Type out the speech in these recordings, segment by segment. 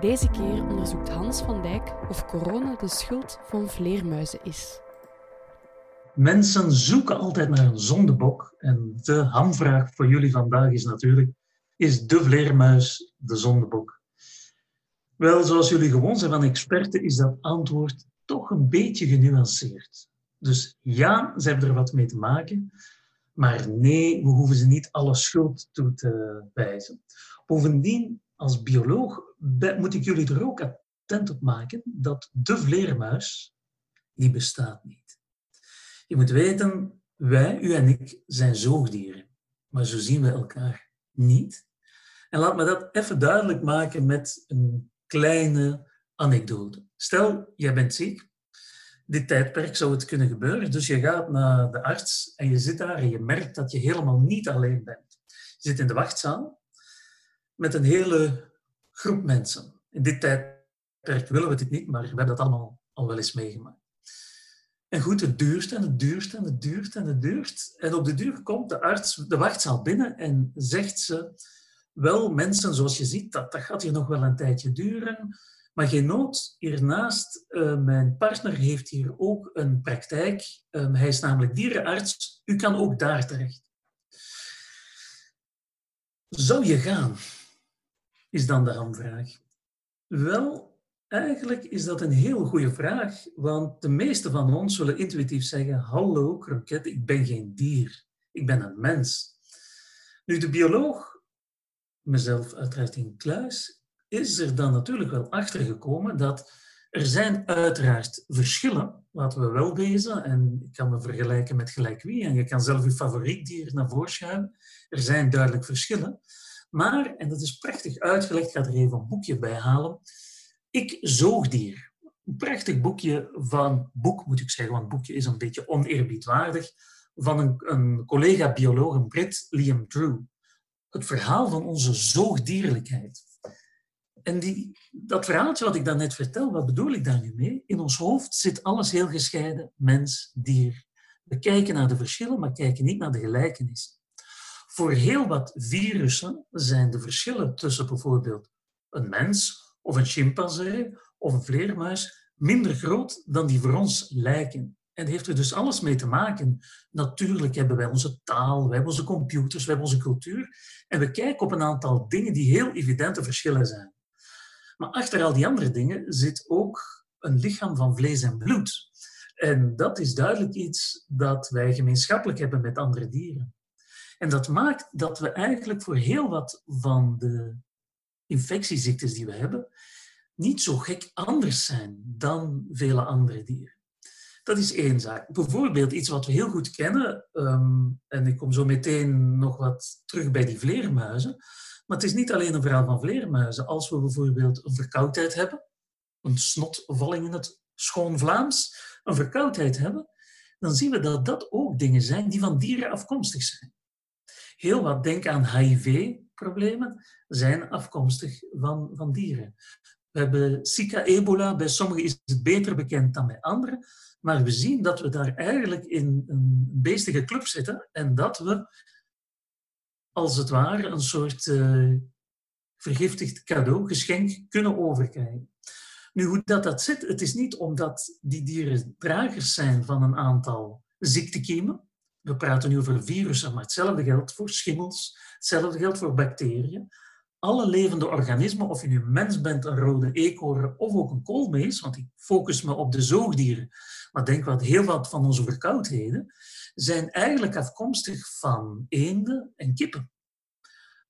Deze keer onderzoekt Hans van Dijk of corona de schuld van vleermuizen is. Mensen zoeken altijd naar een zondebok. En de hamvraag voor jullie vandaag is natuurlijk: is de vleermuis de zondebok? Wel, zoals jullie gewoon zijn van experten, is dat antwoord toch een beetje genuanceerd. Dus ja, ze hebben er wat mee te maken, maar nee, we hoeven ze niet alle schuld toe te wijzen. Bovendien, als bioloog moet ik jullie er ook attent op maken dat de vleermuis, die bestaat niet. Je moet weten, wij, u en ik, zijn zoogdieren. Maar zo zien we elkaar niet. En laat me dat even duidelijk maken met een kleine anekdote. Stel, jij bent ziek. Dit tijdperk zou het kunnen gebeuren. Dus je gaat naar de arts en je zit daar en je merkt dat je helemaal niet alleen bent. Je zit in de wachtzaal met een hele groep mensen. In dit tijdperk willen we dit niet, maar we hebben dat allemaal al wel eens meegemaakt. En goed, het duurt en het duurt en het duurt en het duurt. En op de duur komt de arts de wachtzaal binnen en zegt ze... Wel, mensen, zoals je ziet, dat, dat gaat hier nog wel een tijdje duren. Maar geen nood, hiernaast, uh, mijn partner heeft hier ook een praktijk. Um, hij is namelijk dierenarts. U kan ook daar terecht. Zou je gaan? Is dan de hamvraag. Wel, eigenlijk is dat een heel goede vraag, want de meeste van ons zullen intuïtief zeggen: Hallo, kroket, ik ben geen dier, ik ben een mens. Nu, de bioloog mezelf uiteraard in kluis, is er dan natuurlijk wel achter gekomen dat er zijn uiteraard verschillen, laten we wel wezen, en ik kan me vergelijken met gelijk wie, en je kan zelf je favoriet dier naar voren schuiven. Er zijn duidelijk verschillen. Maar, en dat is prachtig uitgelegd, ik ga er even een boekje bij halen. Ik zoogdier. Een prachtig boekje van, boek moet ik zeggen, want het boekje is een beetje oneerbiedwaardig, van een, een collega-bioloog, een Brit, Liam Drew het verhaal van onze zoogdierlijkheid. En die, dat verhaaltje wat ik net vertel, wat bedoel ik daar nu mee? In ons hoofd zit alles heel gescheiden, mens, dier. We kijken naar de verschillen, maar kijken niet naar de gelijkenissen. Voor heel wat virussen zijn de verschillen tussen bijvoorbeeld een mens of een chimpansee of een vleermuis minder groot dan die voor ons lijken. En heeft er dus alles mee te maken. Natuurlijk hebben wij onze taal, wij hebben onze computers, wij hebben onze cultuur. En we kijken op een aantal dingen die heel evidente verschillen zijn. Maar achter al die andere dingen zit ook een lichaam van vlees en bloed. En dat is duidelijk iets dat wij gemeenschappelijk hebben met andere dieren. En dat maakt dat we eigenlijk voor heel wat van de infectieziektes die we hebben, niet zo gek anders zijn dan vele andere dieren. Dat is één zaak. Bijvoorbeeld iets wat we heel goed kennen, ehm, en ik kom zo meteen nog wat terug bij die vleermuizen, maar het is niet alleen een verhaal van vleermuizen. Als we bijvoorbeeld een verkoudheid hebben, een snotvalling in het schoon Vlaams, een verkoudheid hebben, dan zien we dat dat ook dingen zijn die van dieren afkomstig zijn. Heel wat, denk aan HIV-problemen, zijn afkomstig van, van dieren. We hebben Zika, ebola, bij sommigen is het beter bekend dan bij anderen, maar we zien dat we daar eigenlijk in een beestige club zitten en dat we als het ware een soort uh, vergiftigd cadeau, geschenk kunnen overkrijgen. Nu, hoe dat, dat zit, het is niet omdat die dieren dragers zijn van een aantal ziektekiemen. We praten nu over virussen, maar hetzelfde geldt voor schimmels, hetzelfde geldt voor bacteriën alle levende organismen, of je nu mens bent, een rode eekhoorn of ook een koolmees, want ik focus me op de zoogdieren, maar denk wat heel wat van onze verkoudheden, zijn eigenlijk afkomstig van eenden en kippen.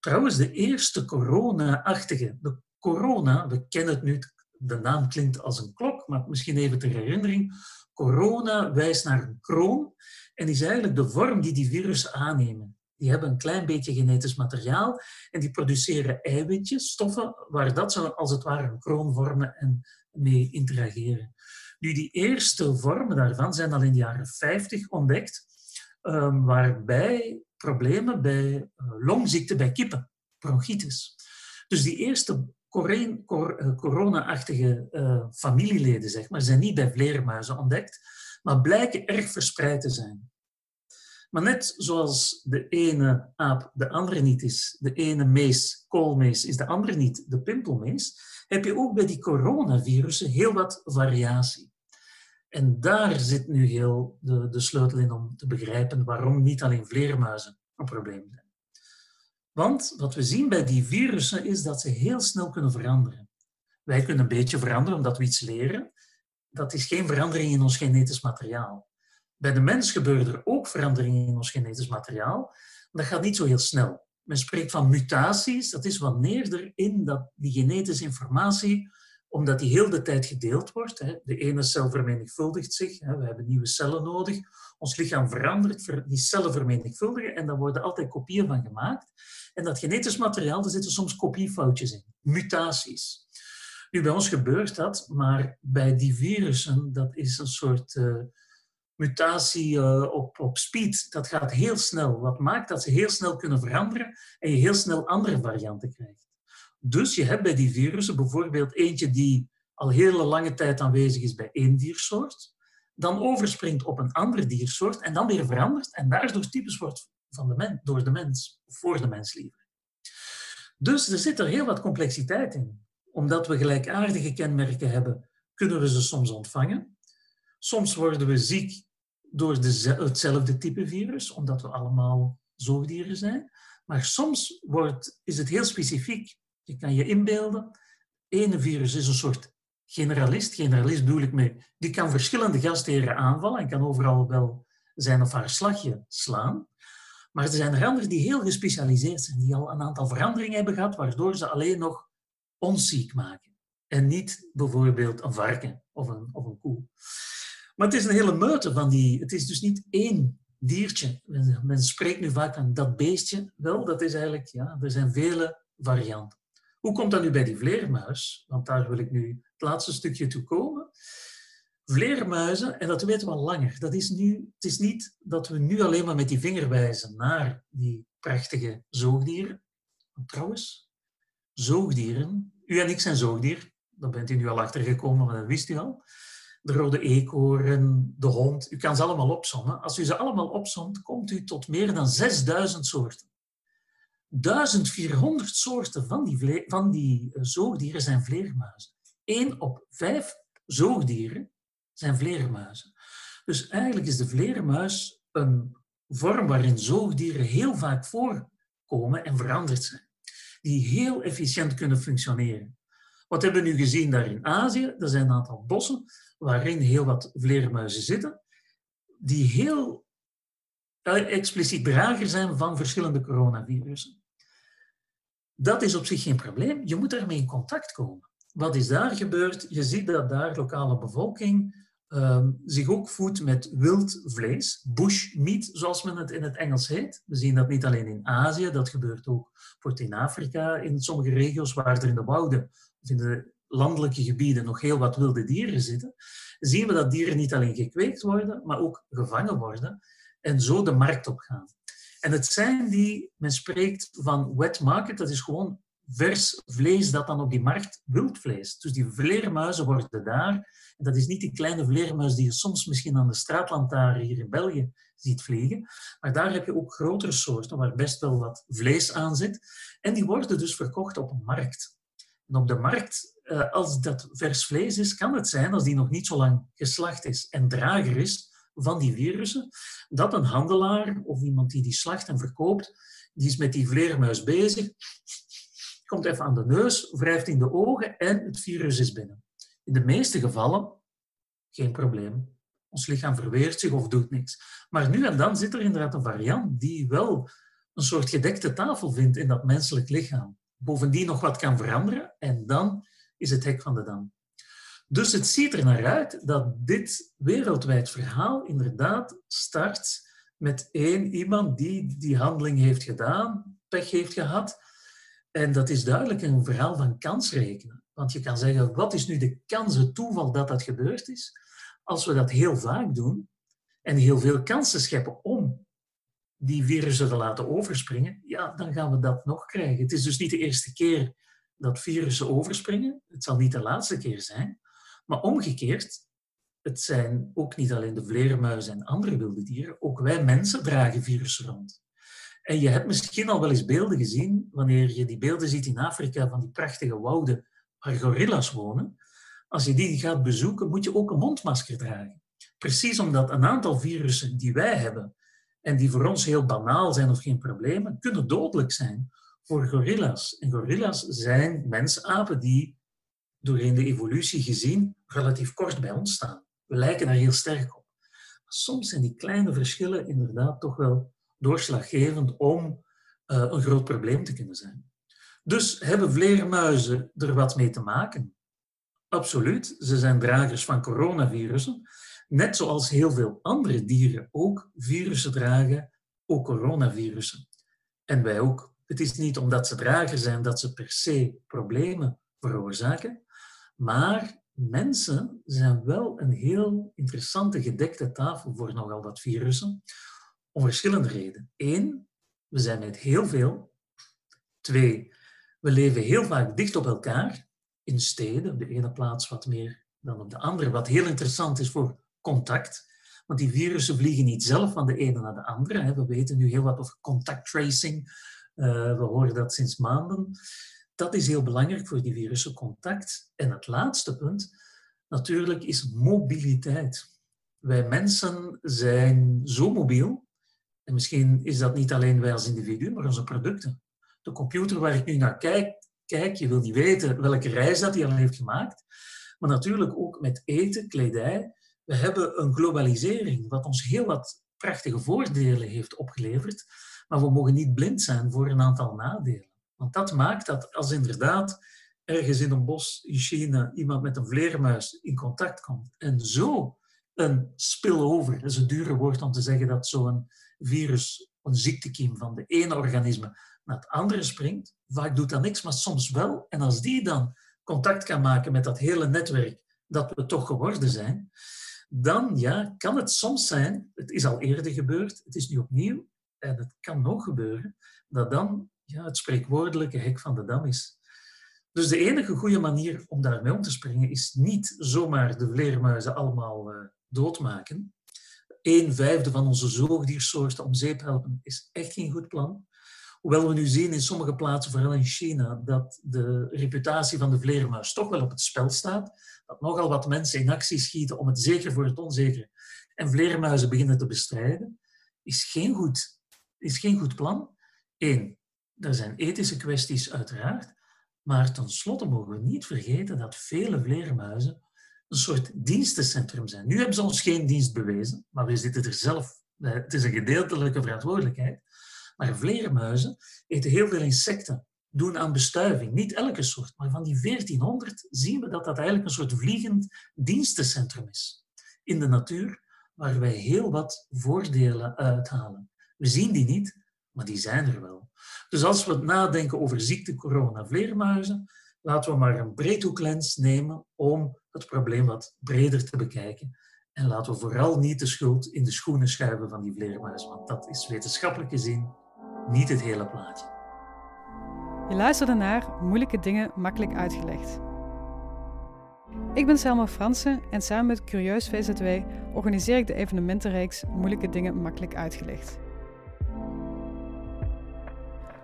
Trouwens, de eerste corona-achtige, de corona, we kennen het nu, de naam klinkt als een klok, maar misschien even ter herinnering, corona wijst naar een kroon en is eigenlijk de vorm die die virussen aannemen. Die hebben een klein beetje genetisch materiaal en die produceren eiwitjes, stoffen, waar dat ze als het ware een kroon vormen en mee interageren. Nu, die eerste vormen daarvan zijn al in de jaren 50 ontdekt, um, waarbij problemen bij uh, longziekte bij kippen, bronchitis. Dus die eerste eh, corona-achtige uh, familieleden, zeg maar, zijn niet bij vleermuizen ontdekt, maar blijken erg verspreid te zijn. Maar net zoals de ene aap de andere niet is, de ene mees, koolmees, is de andere niet, de pimpelmees, heb je ook bij die coronavirussen heel wat variatie. En daar zit nu heel de, de sleutel in om te begrijpen waarom niet alleen vleermuizen een probleem zijn. Want wat we zien bij die virussen is dat ze heel snel kunnen veranderen. Wij kunnen een beetje veranderen omdat we iets leren. Dat is geen verandering in ons genetisch materiaal. Bij de mens gebeuren er ook veranderingen in ons genetisch materiaal. Dat gaat niet zo heel snel. Men spreekt van mutaties. Dat is wanneer er in dat, die genetische informatie, omdat die heel de tijd gedeeld wordt, de ene cel vermenigvuldigt zich, we hebben nieuwe cellen nodig, ons lichaam verandert, die cellen vermenigvuldigen en daar worden altijd kopieën van gemaakt. En dat genetisch materiaal, daar zitten soms kopiefoutjes in, mutaties. Nu, bij ons gebeurt dat, maar bij die virussen, dat is een soort uh, mutatie uh, op, op speed. Dat gaat heel snel. Wat maakt dat ze heel snel kunnen veranderen en je heel snel andere varianten krijgt. Dus je hebt bij die virussen bijvoorbeeld eentje die al hele lange tijd aanwezig is bij één diersoort, dan overspringt op een andere diersoort en dan weer verandert en daardoor typisch wordt van de mens, door de mens, of voor de mens liever. Dus er zit er heel wat complexiteit in. Omdat we gelijkaardige kenmerken hebben, kunnen we ze soms ontvangen. Soms worden we ziek door de, hetzelfde type virus, omdat we allemaal zoogdieren zijn. Maar soms wordt, is het heel specifiek. Je kan je inbeelden, ene virus is een soort generalist. Generalist bedoel ik mee, die kan verschillende gastheren aanvallen en kan overal wel zijn of haar slagje slaan. Maar er zijn er anderen die heel gespecialiseerd zijn, die al een aantal veranderingen hebben gehad, waardoor ze alleen nog ons ziek maken. En niet bijvoorbeeld een varken of een, of een koe. Maar het is een hele meute van die... Het is dus niet één diertje. Men spreekt nu vaak van dat beestje. Wel, dat is eigenlijk... Ja, er zijn vele varianten. Hoe komt dat nu bij die vleermuis? Want daar wil ik nu het laatste stukje toe komen. Vleermuizen, en dat weten we al langer, dat is nu, het is niet dat we nu alleen maar met die vinger wijzen naar die prachtige zoogdieren. trouwens, zoogdieren, u en ik zijn zoogdier, daar bent u nu al achter gekomen, maar dat wist u al. De rode eekhoorn, de hond, u kan ze allemaal opzommen. Als u ze allemaal opzomt, komt u tot meer dan 6000 soorten. 1400 soorten van die, van die eh, zoogdieren zijn vleermuizen. 1 op 5 zoogdieren zijn vleermuizen. Dus eigenlijk is de vleermuis een vorm waarin zoogdieren heel vaak voorkomen en veranderd zijn. Die heel efficiënt kunnen functioneren. Wat hebben we nu gezien daar in Azië? Er zijn een aantal bossen waarin heel wat vleermuizen zitten, die heel eh, expliciet drager zijn van verschillende coronavirussen. Dat is op zich geen probleem. Je moet daarmee in contact komen. Wat is daar gebeurd? Je ziet dat daar lokale bevolking um, zich ook voedt met wild vlees, bush meat, zoals men het in het Engels heet. We zien dat niet alleen in Azië, dat gebeurt ook in Afrika, in sommige regio's waar er in de wouden of in de landelijke gebieden nog heel wat wilde dieren zitten, zien we dat dieren niet alleen gekweekt worden, maar ook gevangen worden en zo de markt op gaan. En het zijn die, men spreekt van wet market, dat is gewoon vers vlees dat dan op die markt wildvlees. Dus die vleermuizen worden daar, en dat is niet die kleine vleermuis die je soms misschien aan de straatlantaarn hier in België ziet vliegen, maar daar heb je ook grotere soorten waar best wel wat vlees aan zit. En die worden dus verkocht op een markt. En op de markt, eh, als dat vers vlees is, kan het zijn, als die nog niet zo lang geslacht is en drager is, van die virussen, dat een handelaar of iemand die die slacht en verkoopt, die is met die vleermuis bezig, komt even aan de neus, wrijft in de ogen en het virus is binnen. In de meeste gevallen geen probleem. Ons lichaam verweert zich of doet niks. Maar nu en dan zit er inderdaad een variant die wel een soort gedekte tafel vindt in dat menselijk lichaam. Bovendien nog wat kan veranderen en dan is het hek van de dam. Dus het ziet er naar uit dat dit wereldwijd verhaal inderdaad start met één iemand die die handeling heeft gedaan, pech heeft gehad. En dat is duidelijk een verhaal van kans rekenen. Want je kan zeggen, wat is nu de kans, het toeval dat dat gebeurd is? Als we dat heel vaak doen en heel veel kansen scheppen om die virussen te laten overspringen, ja, dan gaan we dat nog krijgen. Het is dus niet de eerste keer dat virussen overspringen. Het zal niet de laatste keer zijn. Maar omgekeerd, het zijn ook niet alleen de vleermuizen en andere wilde dieren, ook wij mensen dragen virussen rond. En je hebt misschien al wel eens beelden gezien, wanneer je die beelden ziet in Afrika van die prachtige wouden waar gorilla's wonen. Als je die gaat bezoeken, moet je ook een mondmasker dragen. Precies omdat een aantal virussen die wij hebben en die voor ons heel banaal zijn of geen problemen, kunnen dodelijk zijn voor gorilla's. En gorilla's zijn mensapen die doorheen de evolutie gezien relatief kort bij ons staan. We lijken daar heel sterk op. Soms zijn die kleine verschillen inderdaad toch wel doorslaggevend om uh, een groot probleem te kunnen zijn. Dus hebben vleermuizen er wat mee te maken? Absoluut. Ze zijn dragers van coronavirussen. Net zoals heel veel andere dieren ook virussen dragen, ook coronavirussen. En wij ook. Het is niet omdat ze drager zijn dat ze per se problemen veroorzaken, maar mensen zijn wel een heel interessante gedekte tafel voor nogal wat virussen, om verschillende redenen. Eén, we zijn met heel veel. Twee, we leven heel vaak dicht op elkaar, in steden, op de ene plaats wat meer dan op de andere, wat heel interessant is voor contact. Want die virussen vliegen niet zelf van de ene naar de andere. We weten nu heel wat over contact tracing. Eh, we horen dat sinds maanden. Dat is heel belangrijk voor die virussen, contact. En het laatste punt, natuurlijk, is mobiliteit. Wij mensen zijn zo mobiel. En misschien is dat niet alleen wij als individu, maar onze producten. De computer waar ik nu naar kijk, kijk je wil niet weten welke reis dat hij al heeft gemaakt. Maar natuurlijk ook met eten, kledij. We hebben een globalisering, wat ons heel wat prachtige voordelen heeft opgeleverd. Maar we mogen niet blind zijn voor een aantal nadelen. Want dat maakt dat als inderdaad ergens in een bos in China iemand met een vleermuis in contact komt en zo een spillover, dat is een dure woord om te zeggen dat zo'n virus, een ziektekiem van de ene organisme naar het andere springt, vaak doet dat niks, maar soms wel. En als die dan contact kan maken met dat hele netwerk dat we toch geworden zijn, dan ja, kan het soms zijn, het is al eerder gebeurd, het is nu opnieuw, en het kan nog gebeuren, dat dan ja, het spreekwoordelijke hek van de dam is. Dus de enige goede manier om daarmee om te springen is niet zomaar de vleermuizen allemaal uh, doodmaken. Een vijfde van onze zoogdiersoorten om zeep helpen is echt geen goed plan. Hoewel we nu zien in sommige plaatsen, vooral in China, dat de reputatie van de vleermuis toch wel op het spel staat. Dat nogal wat mensen in actie schieten om het zeker voor het onzekere en vleermuizen beginnen te bestrijden, is geen goed, is geen goed plan. Eén, er zijn ethische kwesties uiteraard, maar tenslotte mogen we niet vergeten dat vele vleermuizen een soort dienstencentrum zijn. Nu hebben ze ons geen dienst bewezen, maar we zitten er zelf. Het is een gedeeltelijke verantwoordelijkheid. Maar vleermuizen eten heel veel insecten, doen aan bestuiving. Niet elke soort, maar van die 1400 zien we dat dat eigenlijk een soort vliegend dienstencentrum is in de natuur, waar wij heel wat voordelen uithalen. We zien die niet, maar die zijn er wel. Dus als we nadenken over ziekte corona vleermuizen, laten we maar een breedhoeklens nemen om het probleem wat breder te bekijken. En laten we vooral niet de schuld in de schoenen schuiven van die vleermuizen, want dat is wetenschappelijk gezien niet het hele plaatje. Je luisterde naar Moeilijke Dingen Makkelijk Uitgelegd. Ik ben Selma Fransen en samen met Curieus VZW organiseer ik de evenementenreeks Moeilijke Dingen Makkelijk Uitgelegd.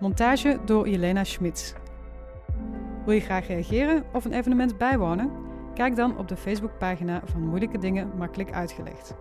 Montage door Jelena Schmitz. Wil je graag reageren of een evenement bijwonen? Kijk dan op de Facebookpagina van Moeilijke Dingen Makkelijk Uitgelegd.